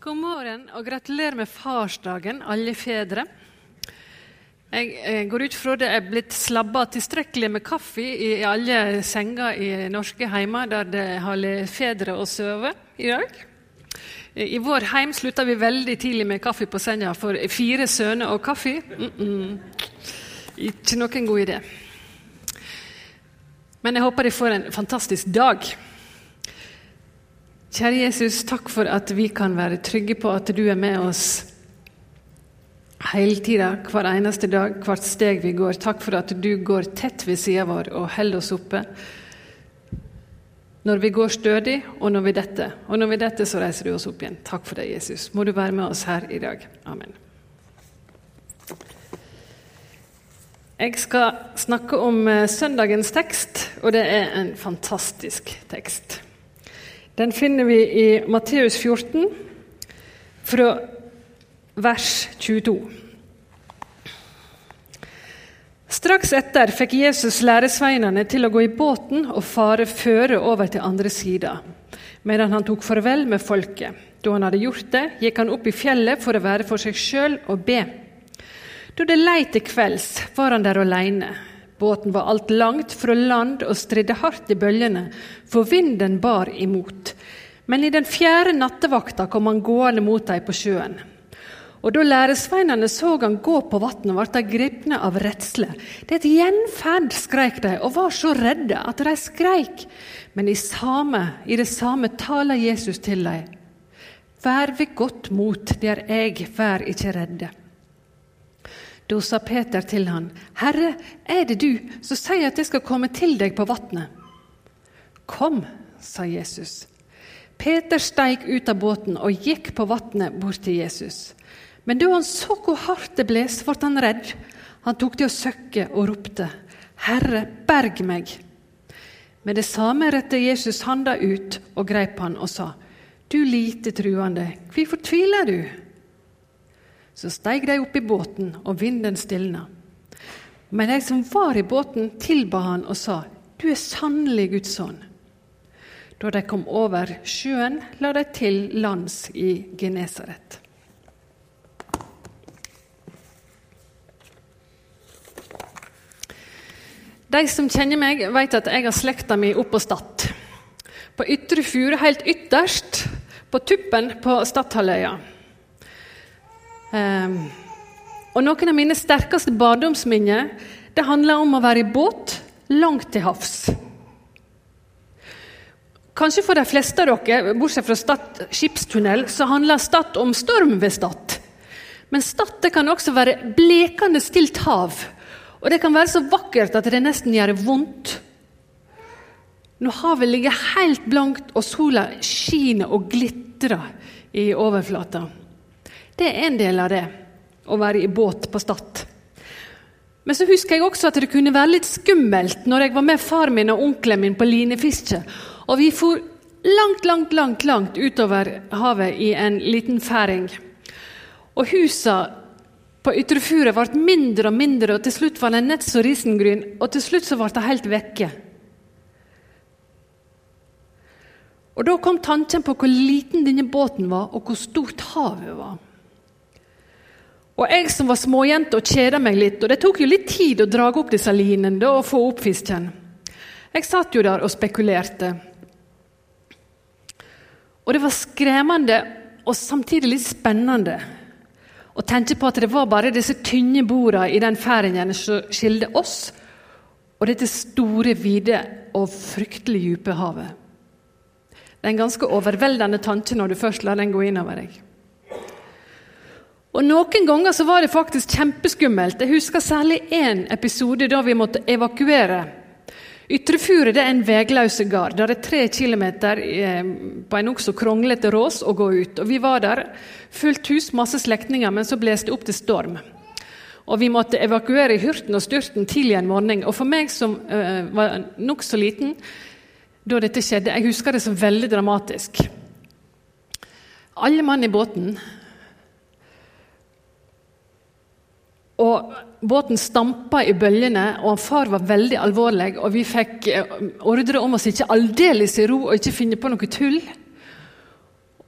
God morgen og gratulerer med farsdagen, alle fedre. Jeg, jeg går ut fra det er blitt slabba tilstrekkelig med kaffe i alle senger i norske heimer der det har fedre å sove i dag. I vår heim slutta vi veldig tidlig med kaffe på senga for fire sønner og kaffe. Mm -mm. Ikke noen god idé. Men jeg håper de får en fantastisk dag. Kjære Jesus, takk for at vi kan være trygge på at du er med oss hele tida, hver eneste dag, hvert steg vi går. Takk for at du går tett ved sida vår og holder oss oppe. Når vi går stødig, og når vi detter. Og når vi detter, så reiser du oss opp igjen. Takk for det, Jesus. Må du være med oss her i dag. Amen. Jeg skal snakke om eh, søndagens tekst, og det er en fantastisk tekst. Den finner vi i Matteus 14, fra vers 22. Straks etter fikk Jesus læresveinene til å gå i båten og fare føre over til andre sida, medan han tok farvel med folket. Da han hadde gjort det, gikk han opp i fjellet for å være for seg sjøl og be. Da det lei til kvelds, var han der aleine. Båten var alt langt fra land og stridde hardt i bølgene, for vinden bar imot. Men i den fjerde nattevakta kom han gående mot dem på sjøen. Og Da læresveinene så han gå på vannet, ble de gripne av redsle. Det er et gjenferd, skreik de, og var så redde at de skreik. Men i, same, i det samme taler Jesus til dem. Vær ved godt mot, det er jeg, vær ikke redde. Da sa Peter til han, Herre, er det du som sier at jeg skal komme til deg på vannet? Kom, sa Jesus. Peter steig ut av båten og gikk på vannet bort til Jesus. Men da han så hvor hardt det bles, ble han redd. Han tok til å søkke og ropte, Herre, berg meg. Med det samme rettet Jesus handa ut og greip han og sa, Du lite truende, hvorfor tviler du? Så steig de opp i båten, og vinden stilna. Men de som var i båten, tilba han og sa, Du er sannelig Guds sønn. Da de kom over sjøen, la de til lands i Genesaret. De som kjenner meg, vet at jeg har slekta mi opp på Stad. På Ytre Fure, helt ytterst, på tuppen på Stadhalvøya. Um, og Noen av mine sterkeste barndomsminner det handler om å være i båt langt til havs. Kanskje for de fleste av dere, bortsett fra Stad skipstunnel, så handler Stad om storm ved Stad. Men Stad kan også være blekende stilt hav. Og det kan være så vakkert at det nesten gjør vondt. Når havet ligger helt blankt og sola skiner og glitrer i overflata. Det er en del av det, å være i båt på Stad. Men så husker jeg også at det kunne være litt skummelt når jeg var med far min og onkelen min på linefiske. Og vi for langt, langt, langt, langt utover havet i en liten færing. Og husa på Ytrefuret ble mindre og mindre, og til slutt var den nett så risengryn. Og til slutt så ble det helt vekke. Og Da kom tanken på hvor liten denne båten var, og hvor stort havet var. Og jeg som var småjente og kjeda meg litt, og det tok jo litt tid å dra opp disse linene og få opp fisken. Jeg satt jo der og spekulerte. Og det var skremmende og samtidig litt spennende å tenke på at det var bare disse tynne bordene i den færingen som skilte oss og dette store, vide og fryktelig dype havet. Det er en ganske overveldende tanke når du først lar den gå inn over deg. Og Noen ganger så var det faktisk kjempeskummelt. Jeg husker særlig én episode da vi måtte evakuere. Ytrefuret er en vegløse gard. Det er tre kilometer eh, på en nokså kronglete rås å gå ut. Og Vi var der, fullt hus, masse slektninger, men så blåste det opp til storm. Og Vi måtte evakuere i hurten og styrten tidlig en morgen. Og For meg som uh, var nokså liten da dette skjedde, jeg husker det som veldig dramatisk. Alle mann i båten Og Båten stampa i bølgene, og far var veldig alvorlig. Og vi fikk eh, ordre om oss ikke aldeles i ro og ikke finne på noe tull.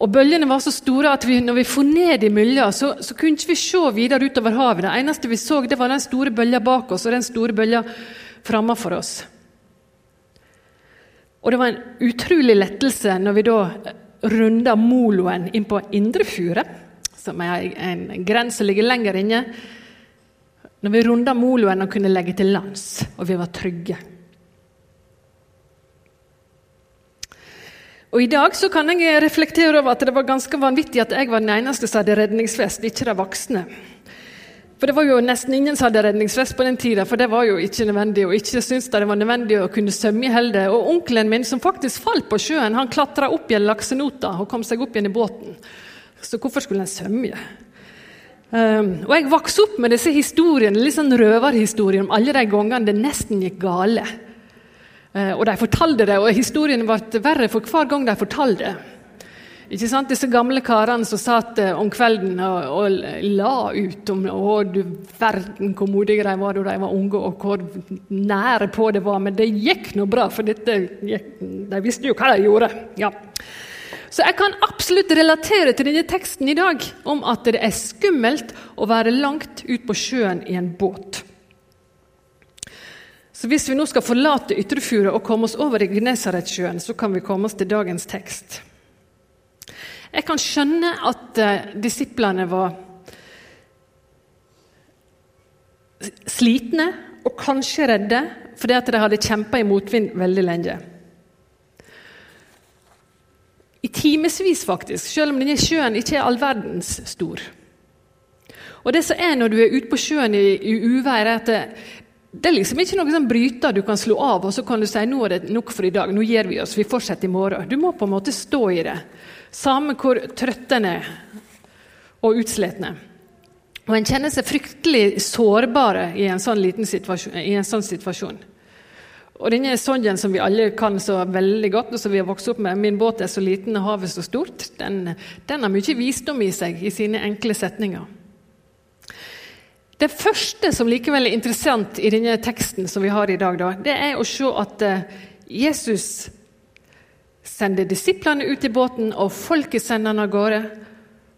Og Bølgene var så store at vi, når vi for ned i mylja, så, så kunne ikke vi se videre utover havet. Det eneste vi så, det var den store bølja bak oss og den store bølja framfor oss. Og det var en utrolig lettelse når vi da runda moloen inn på Indrefuret, som er en grense som ligger lenger inne. Når vi runda moloen og kunne legge til lands, og vi var trygge. Og I dag så kan jeg reflektere over at det var ganske vanvittig at jeg var den eneste som hadde redningsvest, ikke de voksne. For Det var jo nesten ingen som hadde redningsvest på den tida, for det var jo ikke nødvendig. Og ikke syntes det var nødvendig å kunne svømme i heldet. Og onkelen min, som faktisk falt på sjøen, han klatra opp i en laksenota og kom seg opp igjen i båten. Så hvorfor skulle han svømme? Um, og Jeg vokste opp med disse historiene, litt sånn røverhistorier om alle de gangene det nesten gikk gale. Eh, og de fortalte det, og historien ble verre for hver gang de fortalte det. Ikke sant? Disse gamle karene som satt eh, om kvelden og, og la ut om å, du verden hvor modige de var da de var unge, og hvor nære på det var. Men det gikk nå bra, for dette gikk, de visste jo hva de gjorde. Ja. Så jeg kan absolutt relatere til denne teksten i dag om at det er skummelt å være langt ut på sjøen i en båt. Så Hvis vi nå skal forlate Ytrefjordet og komme oss over i Gnesaretsjøen, så kan vi komme oss til dagens tekst. Jeg kan skjønne at uh, disiplene var slitne og kanskje redde fordi at de hadde kjempa i motvind veldig lenge. I timevis, faktisk, selv om denne sjøen ikke er all verdens stor. Og det som er Når du er ute på sjøen i, i uvær, er at det, det er liksom ikke noen sånn bryter du kan slå av og så kan du si nå er det nok for i dag, nå gir vi oss, vi fortsetter i morgen. Du må på en måte stå i det, samme hvor trøtt en er og utslitne. Og En kjenner seg fryktelig sårbare i en sånn, situasjon, i en sånn situasjon. Og denne Sonjen som vi alle kan så veldig godt, og som vi har vokst opp med 'Min båt er så liten og havet så stort', den, den har mye visdom i seg i sine enkle setninger. Det første som likevel er interessant i denne teksten som vi har i dag, det er å se at eh, Jesus sender disiplene ut i båten, og folket sender han av gårde.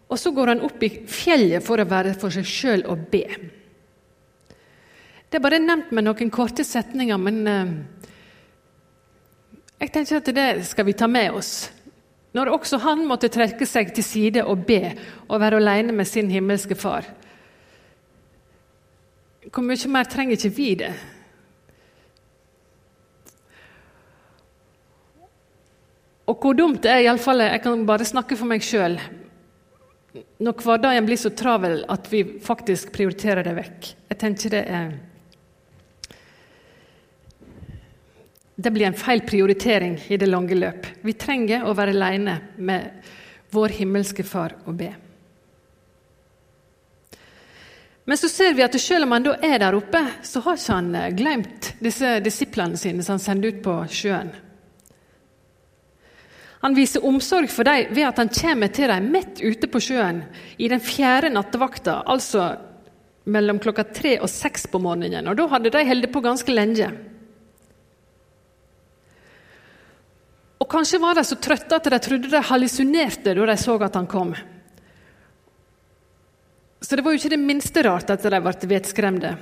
Og så går han opp i fjellet for å være for seg sjøl og be. Det er bare nevnt med noen korte setninger, men uh, jeg tenker at det skal vi ta med oss. Når også han måtte trekke seg til side og be og være alene med sin himmelske far. Hvor mye mer trenger ikke vi det? Og hvor dumt det er, iallfall Jeg kan bare snakke for meg sjøl. Når hverdagen blir så travel at vi faktisk prioriterer det vekk. Jeg tenker det er Det blir en feil prioritering i det lange løp. Vi trenger å være alene med vår himmelske Far og be. Men så ser vi at selv om han da er der oppe, så har ikke han eh, glemt disse disiplene sine som han sender ut på sjøen. Han viser omsorg for dem ved at han kommer til dem midt ute på sjøen i den fjerde nattevakta, altså mellom klokka tre og seks på morgenen. Og Da hadde de holdt på ganske lenge. Og Kanskje var de så trøtte at de trodde de hallusinerte da de så at han kom. Så det var jo ikke det minste rart at de ble vettskremte.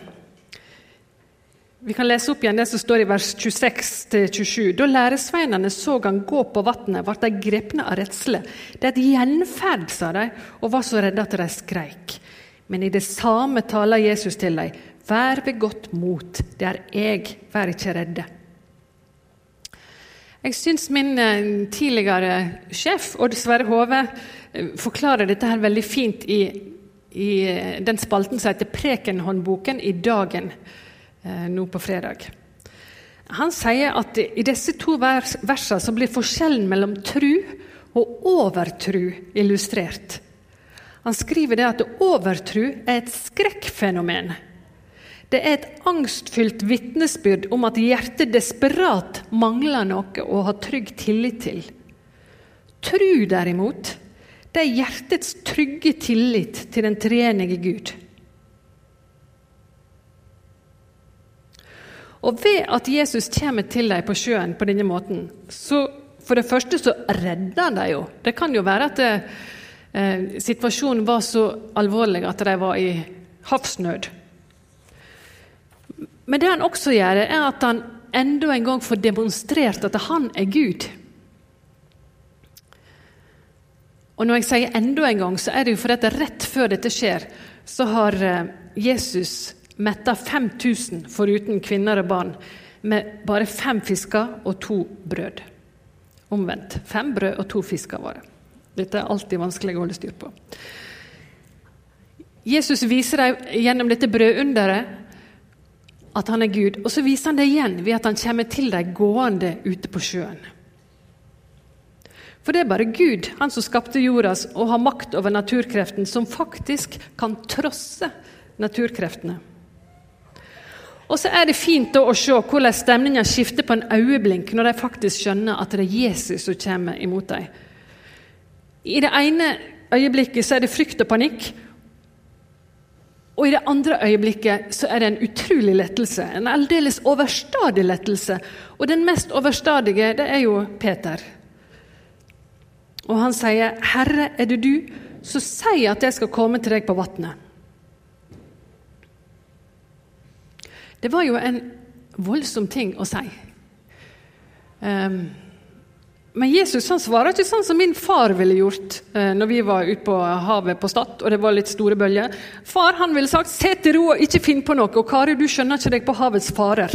Vi kan lese opp igjen det som står i vers 26-27. Da læresveinene så han gå på vannet, ble de grepne av redsle. Det er et gjenferd, sa de, og var så redde at de skreik. Men i det samme taler Jesus til dem. Vær ved godt mot, det er jeg, vær ikke redde. Jeg syns min eh, tidligere sjef, Odd Sverre Hove, eh, forklarer dette her veldig fint i i den spalten som heter Prekenhåndboken i Dagen eh, nå på fredag. Han sier at i disse to versene så blir forskjellen mellom tru og overtru illustrert. Han skriver det at overtru er et skrekkfenomen. Det er et angstfylt vitnesbyrd om at hjertet desperat mangler noe å ha trygg tillit til. Tru, derimot, det er hjertets trygge tillit til den treenige Gud. Og ved at Jesus kommer til dem på sjøen på denne måten, så For det første så redder han dem jo. Det kan jo være at det, eh, situasjonen var så alvorlig at de var i havsnød. Men det han også gjør, er at han enda en gang får demonstrert at han er Gud. Og Når jeg sier enda en gang, så er det jo fordi at rett før dette skjer, så har eh, Jesus metta 5000 foruten kvinner og barn med bare fem fisker og to brød. Omvendt. Fem brød og to fisker var det. Dette er alltid vanskelig å holde styr på. Jesus viser dem gjennom dette brødunderet at han er Gud, og så viser han det igjen ved at han kommer til deg gående ute på sjøen. For det er bare Gud, han som skapte jorda og har makt over naturkreftene, som faktisk kan trosse naturkreftene. Og så er det fint å se hvordan stemninga skifter på en øyeblink når de faktisk skjønner at det er Jesus som kommer imot dem. I det ene øyeblikket så er det frykt og panikk. Og i det andre øyeblikket så er det en utrolig lettelse. En aldeles overstadig lettelse. Og den mest overstadige, det er jo Peter. Og han sier, 'Herre, er det du, så si at jeg skal komme til deg på vannet.' Det var jo en voldsom ting å si. Um, men Jesus han svarer ikke sånn som min far ville gjort eh, når vi var ute på havet på Stad og det var litt store bølger. Far han ville sagt 'se til ro og ikke finn på noe'. Og Kari, du skjønner ikke deg på havets farer.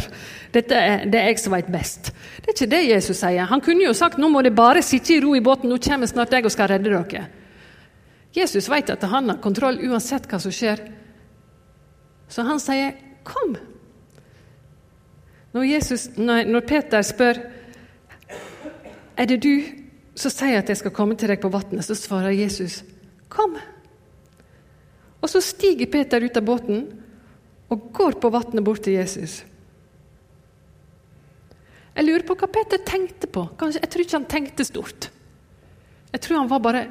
Dette er det er jeg som vet best. Det er ikke det Jesus sier. Han kunne jo sagt 'nå må dere bare sitte i ro i båten, nå kommer snart jeg og skal redde dere'. Jesus vet at han har kontroll uansett hva som skjer. Så han sier 'kom'. Når, Jesus, når Peter spør er det du som sier at jeg skal komme til deg på vannet, så svarer Jesus, kom. Og så stiger Peter ut av båten og går på vannet bort til Jesus. Jeg lurer på hva Peter tenkte på. Kanskje, jeg tror ikke han tenkte stort. Jeg tror han var bare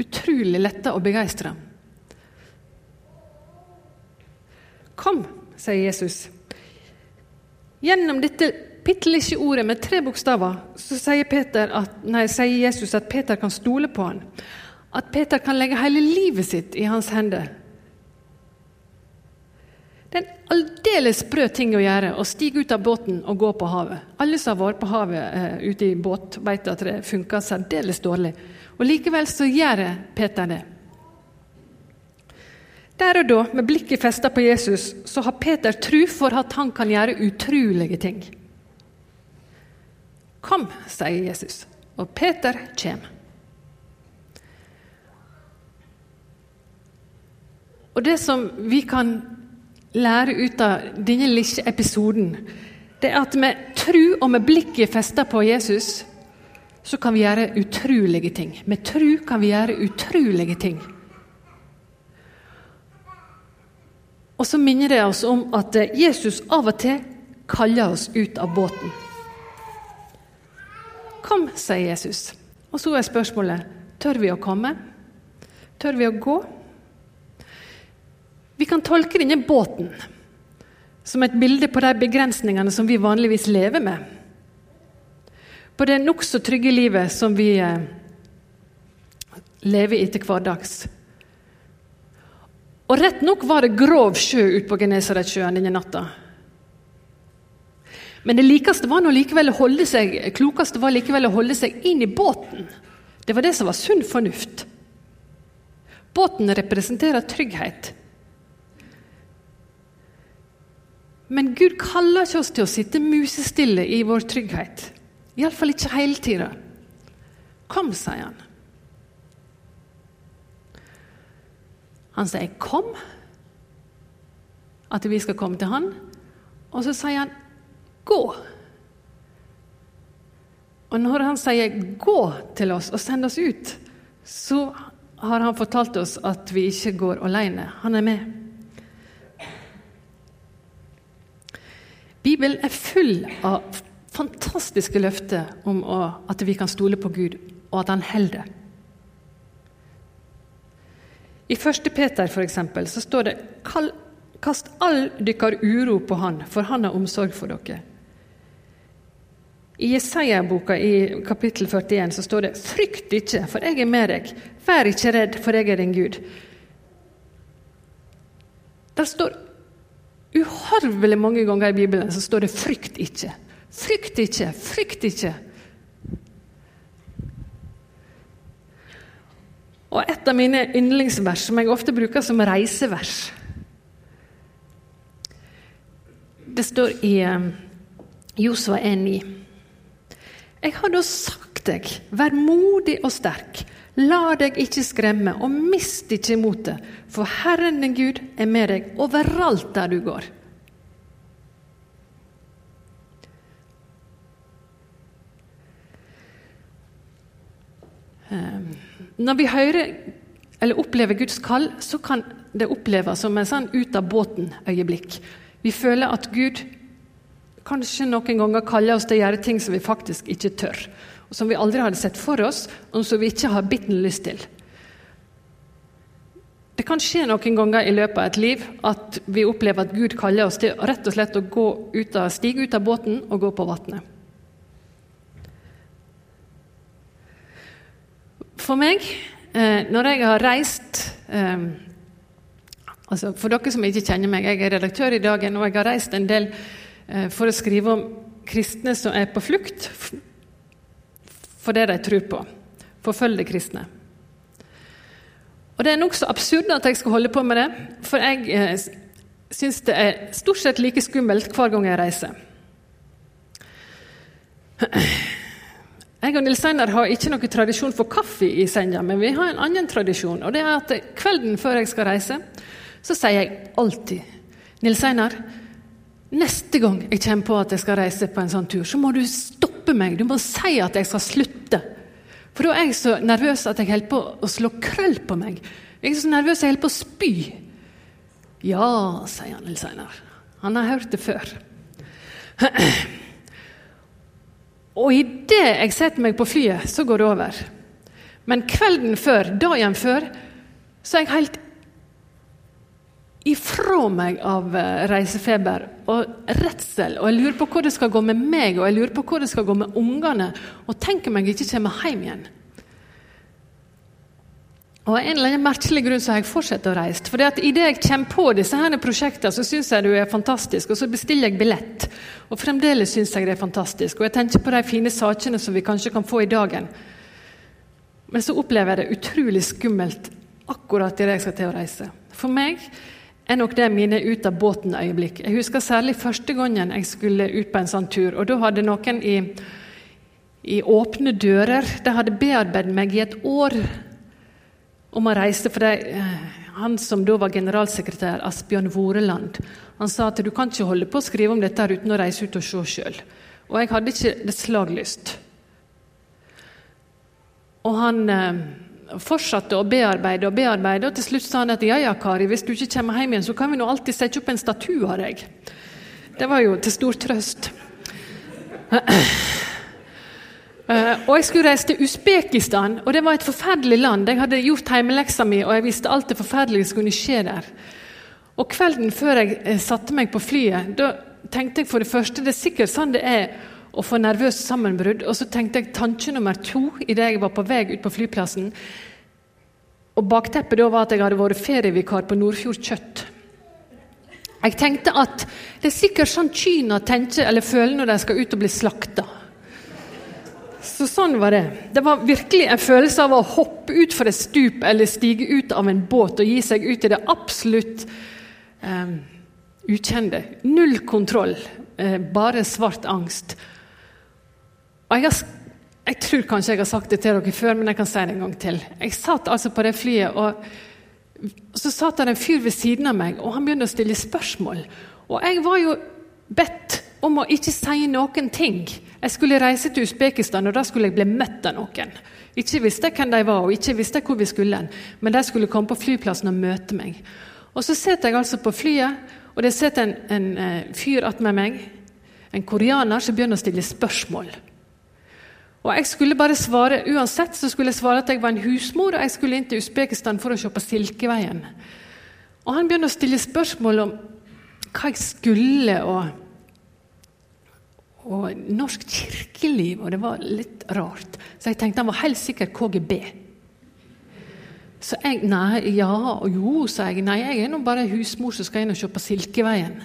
utrolig letta og begeistra. Kom, sier Jesus. Gjennom dette bitte lille ordet med tre bokstaver så sier, at, nei, sier, Jesus at Peter kan stole på han. At Peter kan legge hele livet sitt i hans hender. Det er en aldeles sprø ting å gjøre å stige ut av båten og gå på havet. Alle som har vært på havet eh, ute i båt, vet at det funker særdeles dårlig. Og Likevel så gjør Peter det. Der og da, med blikket festa på Jesus, så har Peter tro for at han kan gjøre utrolige ting. Kom, sier Jesus, og Peter kommer. Og Det som vi kan lære ut av denne lille episoden, det er at med tru og med blikket festa på Jesus, så kan vi gjøre utrolige ting. Med tru kan vi gjøre utrolige ting. Og så minner det oss om at Jesus av og til kaller oss ut av båten. Kom, sier Jesus. Og så er spørsmålet tør vi å komme. Tør vi å gå? Vi kan tolke denne båten som et bilde på de begrensningene som vi vanligvis lever med. På det nokså trygge livet som vi eh, lever i til hverdags. Og rett nok var det grov sjø ute på Genesaretsjøen denne natta. Men det likeste var seg, klokeste var likevel å holde seg inn i båten. Det var det som var sunn fornuft. Båten representerer trygghet. Men Gud kaller ikke oss til å sitte musestille i vår trygghet. Iallfall ikke hele tida. Kom, sier han. Han sier 'kom', at vi skal komme til han. Og så sier han Gå! Og når han sier 'gå' til oss og send oss ut, så har han fortalt oss at vi ikke går alene. Han er med. Bibelen er full av fantastiske løfter om at vi kan stole på Gud, og at han holder. I 1. Peter for eksempel, så står det 'Kast all dykkar uro på Han, for Han har omsorg for dere'. I Jesaja-boka i kapittel 41 så står det 'Frykt ikke, for jeg er med deg'. Vær ikke redd, for jeg er din Gud. Der står uhorvelig mange ganger i Bibelen så står det 'frykt ikke'. Frykt ikke, frykt ikke. Og et av mine yndlingsvers, som jeg ofte bruker som reisevers Det står i eh, Josua 1,9. Jeg har da sagt deg, vær modig og sterk. La deg ikke skremme, og mist ikke motet, for Herren din Gud er med deg overalt der du går. Ehm, når vi hører eller opplever Guds kall, så kan det oppleves som en sånn ut av båten-øyeblikk. Vi føler at Gud kanskje noen ganger kaller oss til å gjøre ting som vi faktisk ikke tør. Og som vi aldri hadde sett for oss, og som vi ikke har bitten lyst til. Det kan skje noen ganger i løpet av et liv at vi opplever at Gud kaller oss til rett og slett å ut av, stige ut av båten og gå på vannet. For meg, eh, når jeg har reist eh, altså For dere som ikke kjenner meg, jeg er redaktør i Dagen, og jeg har reist en del for å skrive om kristne som er på flukt for det de tror på. Forfølge kristne. Og Det er nokså absurd at jeg skal holde på med det, for jeg eh, syns det er stort sett like skummelt hver gang jeg reiser. Jeg og Nils Einar har ikke noen tradisjon for kaffe i senga, men vi har en annen tradisjon. og det er at Kvelden før jeg skal reise, så sier jeg alltid Nils Einar, Neste gang jeg kommer på at jeg skal reise på en sånn tur, så må du stoppe meg. Du må si at jeg skal slutte. For da er jeg så nervøs at jeg holder på å slå krøll på meg. Jeg er så nervøs at jeg holder på å spy. Ja, sier han litt seinere. Han har hørt det før. Og idet jeg setter meg på flyet, så går det over. Men kvelden før, dagen før, så er jeg helt ifra meg av eh, reisefeber og redsel. Og jeg lurer på hvor det skal gå med meg og jeg lurer på hvor det skal gå med ungene. Og tenker meg ikke kommer hjem igjen. Og Av en eller annen merkelig grunn så har jeg fortsatt å reise. For idet jeg kommer på disse her prosjektene, så syns jeg det er fantastisk. Og så bestiller jeg billett. Og fremdeles syns jeg det er fantastisk. Og jeg tenker på de fine sakene som vi kanskje kan få i dagen. Men så opplever jeg det utrolig skummelt akkurat idet jeg skal til å reise. For meg er nok det mine ut av båten-øyeblikk. Jeg husker særlig første gangen jeg skulle ut på en sånn tur. og Da hadde noen i, i Åpne dører de hadde bearbeidet meg i et år om å reise. for det, eh, Han som da var generalsekretær, Asbjørn Voreland, han sa at du kan ikke holde på å skrive om dette uten å reise ut og se sjøl. Og jeg hadde ikke det slaglyst. Og han... Eh, fortsatte å bearbeide og bearbeide, og til slutt sa han at ja, ja, Kari, hvis du ikke kommer hjem igjen, så kan vi nå alltid sette opp en statue av deg. Det var jo til stor trøst. Uh, og Jeg skulle reise til Usbekistan, og det var et forferdelig land. Jeg hadde gjort hjemmeleksa mi, og jeg visste alt det forferdelige som kunne skje der. Og Kvelden før jeg uh, satte meg på flyet, da tenkte jeg for det første det er sikkert sånn det er å få nervøse sammenbrudd. Og så tenkte jeg tanke nummer to idet jeg var på vei ut på flyplassen. Og Bakteppet da var at jeg hadde vært ferievikar på Nordfjord Kjøtt. Jeg tenkte at det er sikkert sånn Kina tenker eller føler når de skal ut og bli slakta. Så sånn var det. Det var virkelig en følelse av å hoppe ut fra et stup eller stige ut av en båt og gi seg ut i det absolutt eh, ukjente. Null kontroll, eh, bare svart angst. Og jeg, har, jeg, tror kanskje jeg har sagt det til dere før, men jeg kan si det en gang til. Jeg satt altså på det flyet, og så satt det en fyr ved siden av meg, og han begynte å stille spørsmål. Og jeg var jo bedt om å ikke si noen ting. Jeg skulle reise til Usbekistan, og da skulle jeg bli møtt av noen. Ikke visste jeg hvem de var, og ikke visste jeg hvor vi skulle, men de skulle komme på flyplassen og møte meg. Og Så sitter jeg altså på flyet, og det sitter en, en, en eh, fyr attmed meg, en koreaner, som begynner å stille spørsmål. Og jeg skulle bare svare, Uansett så skulle jeg svare at jeg var en husmor, og jeg skulle inn til Usbekistan for å se på Silkeveien. Og Han begynner å stille spørsmål om hva jeg skulle, og, og norsk kirkeliv, og det var litt rart. Så jeg tenkte han var helt sikkert KGB. Så jeg nei, ja og jo, sa jeg. Nei, jeg er nå bare husmor som skal inn og se på Silkeveien.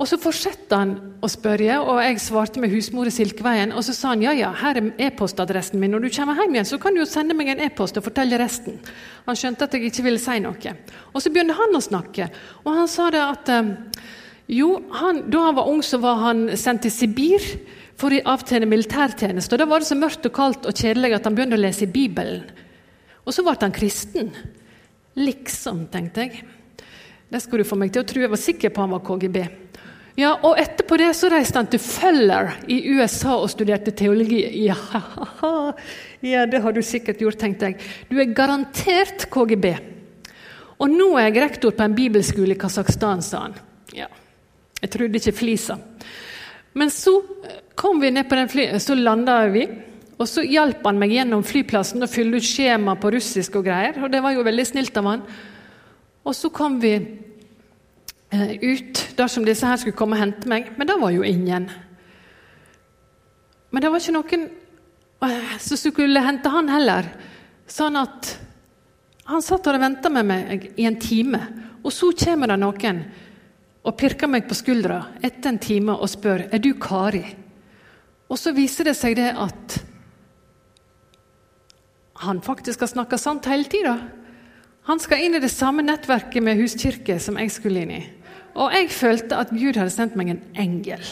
Og så fortsatte han å spørre, og jeg svarte med husmor i Silkeveien. Og så sa han ja, ja, her er e-postadressen min. Når du kommer hjem igjen, så kan du jo sende meg en e-post og fortelle resten. Han skjønte at jeg ikke ville si noe. Og så begynte han å snakke, og han sa det at eh, jo, han, da han var ung, så var han sendt til Sibir for å avtjene militærtjeneste. Og Da var det så mørkt og kaldt og kjedelig at han begynte å lese i Bibelen. Og så ble han kristen. Liksom, tenkte jeg. Det skulle du få meg til å tro. Jeg var sikker på han var KGB. Ja, og Etterpå det så reiste han til Feller i USA og studerte teologi. Ja, ja, det har du sikkert gjort, tenkte jeg. Du er garantert KGB. Og nå er jeg rektor på en bibelskole i Kasakhstan, sa han. Ja, jeg trodde ikke flisa. Men så eh, kom vi ned på den fly, så landa vi. Og så hjalp han meg gjennom flyplassen og fylle ut skjema på russisk og greier. Og det var jo veldig snilt av han. Og så kom vi ut dersom disse her skulle komme og hente meg. Men det var jo ingen. Men det var ikke noen eh, som skulle hente han heller. Sånn at han satt og venta med meg i en time. Og så kommer det noen og pirker meg på skuldra etter en time og spør er du Kari. Og så viser det seg det at han faktisk har snakka sant hele tida. Han skal inn i det samme nettverket med huskirke som jeg skulle inn i. Og jeg følte at Gud hadde sendt meg en engel.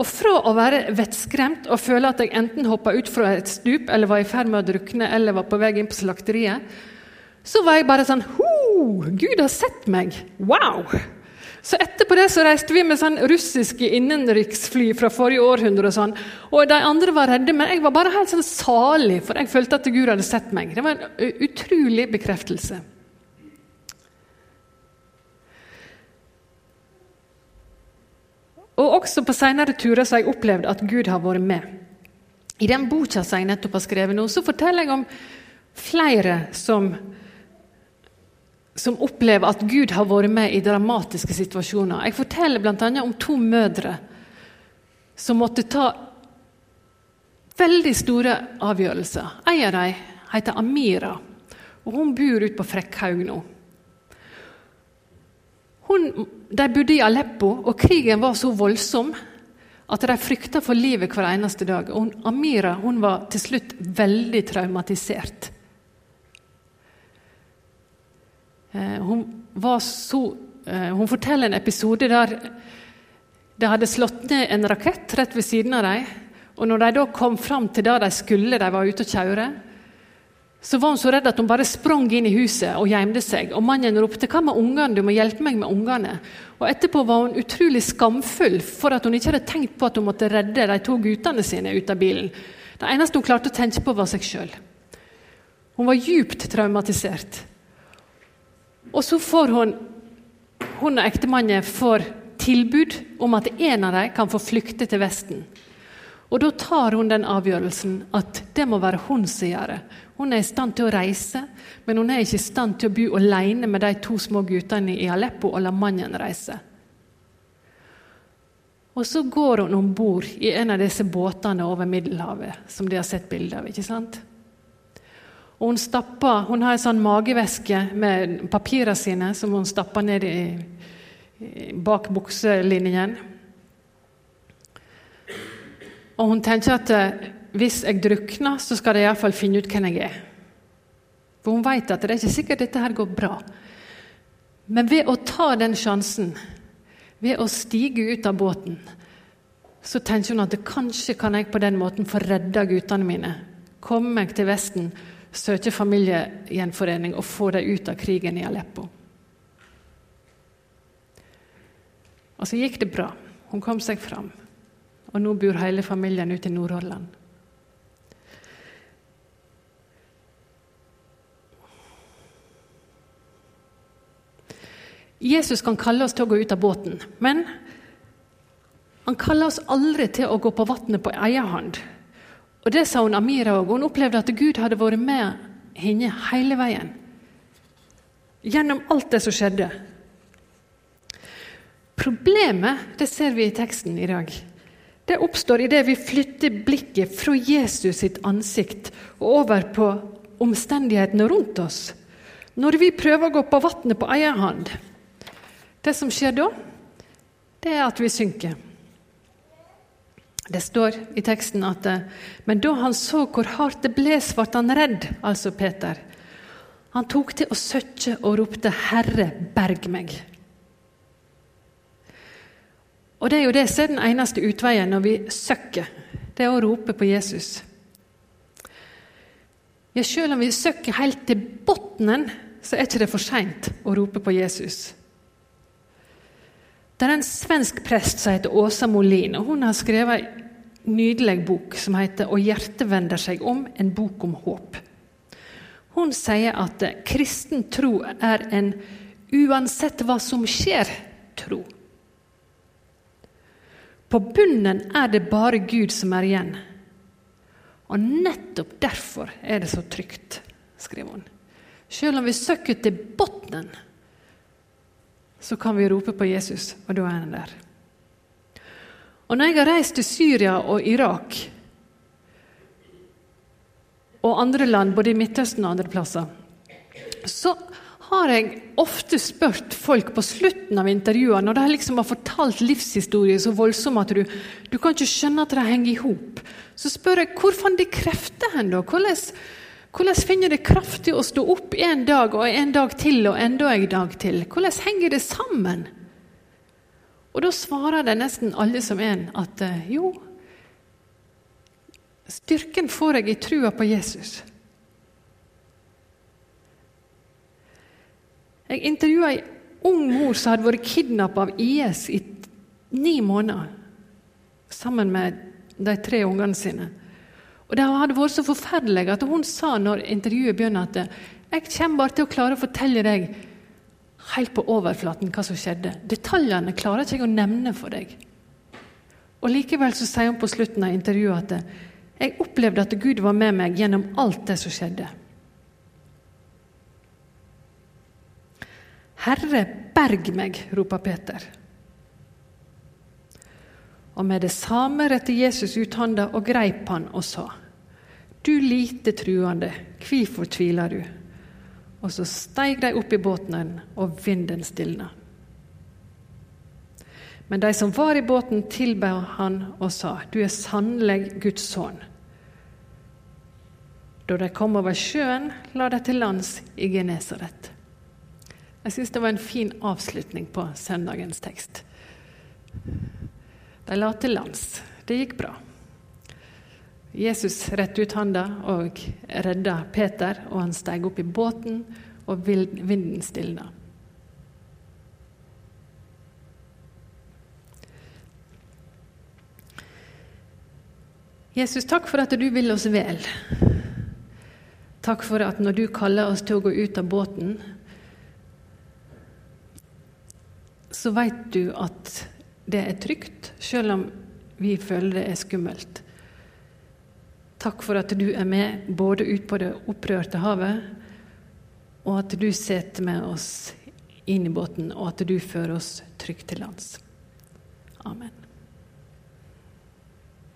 Og fra å være vettskremt og føle at jeg enten hoppa ut fra et stup eller var i ferd med å drukne eller var på vei inn på slakteriet, så var jeg bare sånn Ho! Gud har sett meg! Wow! Så etterpå det så reiste vi med sånn russiske innenriksfly fra forrige århundre. Og sånn, og de andre var redde, men jeg var bare helt sånn salig, for jeg følte at Gud hadde sett meg. Det var en utrolig bekreftelse. Og også på senere turer så har jeg opplevd at Gud har vært med. I den boka som jeg nettopp har skrevet nå, så forteller jeg om flere som som opplever at Gud har vært med i dramatiske situasjoner. Jeg forteller bl.a. om to mødre som måtte ta veldig store avgjørelser. En av dem heter Amira, og hun bor ute på Frekkhaug nå. Hun, de bodde i Aleppo, og krigen var så voldsom at de frykta for livet hver eneste dag. Og Amira hun var til slutt veldig traumatisert. Eh, hun, så, eh, hun, forteller en episode der det hadde slått ned en rakett rett ved siden av dem. Og når de da kom fram til der de skulle, de var ute og kjøre, så var hun så redd at hun bare sprang inn i huset og gjemte seg. Og mannen ropte 'Hva med ungene? Du må hjelpe meg med ungene'. Og Etterpå var hun utrolig skamfull for at hun ikke hadde tenkt på at hun måtte redde de to guttene sine ut av bilen. Det eneste hun klarte å tenke på, var seg sjøl. Hun var djupt traumatisert. Og så får hun hun og ektemannen får tilbud om at en av dem kan få flykte til Vesten. Og Da tar hun den avgjørelsen at det må være hun som gjør det. Hun er i stand til å reise, men hun er ikke i stand til å bo alene med de to små guttene i Aleppo og la mannen reise. Og så går hun om bord i en av disse båtene over Middelhavet som de har sett bilde av. ikke sant? Og hun, stapper, hun har en sånn mageveske med papirene sine som hun stapper ned i, bak bukselinjen. Og hun tenker at eh, hvis jeg drukner, så skal de iallfall finne ut hvem jeg er. For hun vet at det er ikke sikkert dette her går bra. Men ved å ta den sjansen, ved å stige ut av båten, så tenker hun at kanskje kan jeg på den måten få redda guttene mine. Komme meg til Vesten søke familiegjenforening og få dem ut av krigen i Aleppo. Og så gikk det bra. Hun kom seg fram. Og nå bor hele familien ute i Nordhordland. Jesus kan kalle oss til å gå ut av båten, men han kaller oss aldri til å gå på vannet på egen hånd. Og Det sa hun Amira òg. Hun opplevde at Gud hadde vært med henne hele veien. Gjennom alt det som skjedde. Problemet, det ser vi i teksten i dag, det oppstår idet vi flytter blikket fra Jesus sitt ansikt og over på omstendighetene rundt oss. Når vi prøver å gå på vannet på egen hånd. Det som skjer da, det er at vi synker. Det står i teksten at men da han så hvor hardt det bles, ble han redd, altså Peter. Han tok til å søkke og ropte 'Herre, berg meg'. Og det er jo det som er den eneste utveien når vi søkker. Det er å rope på Jesus. Ja, Selv om vi søkker helt til bunnen, så er ikke det for seint å rope på Jesus. Det er en svensk prest som heter Åsa Molin. og Hun har skrevet en nydelig bok som heter 'Og hjertet vender seg om', en bok om håp. Hun sier at kristen tro er en uansett hva som skjer, tro. På bunnen er det bare Gud som er igjen. Og nettopp derfor er det så trygt, skriver hun. Selv om vi søker til bunnen, så kan vi rope på Jesus, og da er han der. Og når jeg har reist til Syria og Irak og andre land, både i Midtøsten og andre plasser, så har jeg ofte spurt folk på slutten av intervjuene, når de liksom har fortalt livshistorier så voldsomme at du, du kan ikke skjønne at de henger i hop, så spør jeg hvor fant de krefter hen, da? Hvordan, hvordan finner det kraft til å stå opp en dag og en dag til og enda en dag til? Hvordan henger det sammen? Og da svarer de nesten alle som en at eh, jo, styrken får jeg i trua på Jesus. Jeg intervjua ei ung mor som hadde vært kidnappa av IS i ni måneder. Sammen med de tre ungene sine. Og Det hadde vært så forferdelig at hun sa når intervjuet begynner at jeg kommer bare til å klare å fortelle deg helt på overflaten hva som skjedde. Detaljene klarer ikke jeg å nevne for deg. Og Likevel så sier hun på slutten av intervjuet at jeg opplevde at Gud var med meg gjennom alt det som skjedde. Herre, berg meg, roper Peter. Og med det samme rettet Jesus ut handa og greip han og sa:" Du lite truende, hvorfor tviler du? Og så steig de opp i båten, og vinden stilna. Men de som var i båten, tilba han og sa, Du er sannelig Guds sønn. Da de kom over sjøen, la de til lands i Genesaret. Jeg syns det var en fin avslutning på søndagens tekst. De la til lands. Det gikk bra. Jesus rette ut handa og redda Peter, og han steg opp i båten, og vinden stilna. Jesus, takk for at du vil oss vel. Takk for at når du kaller oss til å gå ut av båten, så veit du at det er trygt, selv om vi føler det er skummelt. Takk for at du er med både ut på det opprørte havet, og at du setter med oss inn i båten, og at du fører oss trygt til lands. Amen.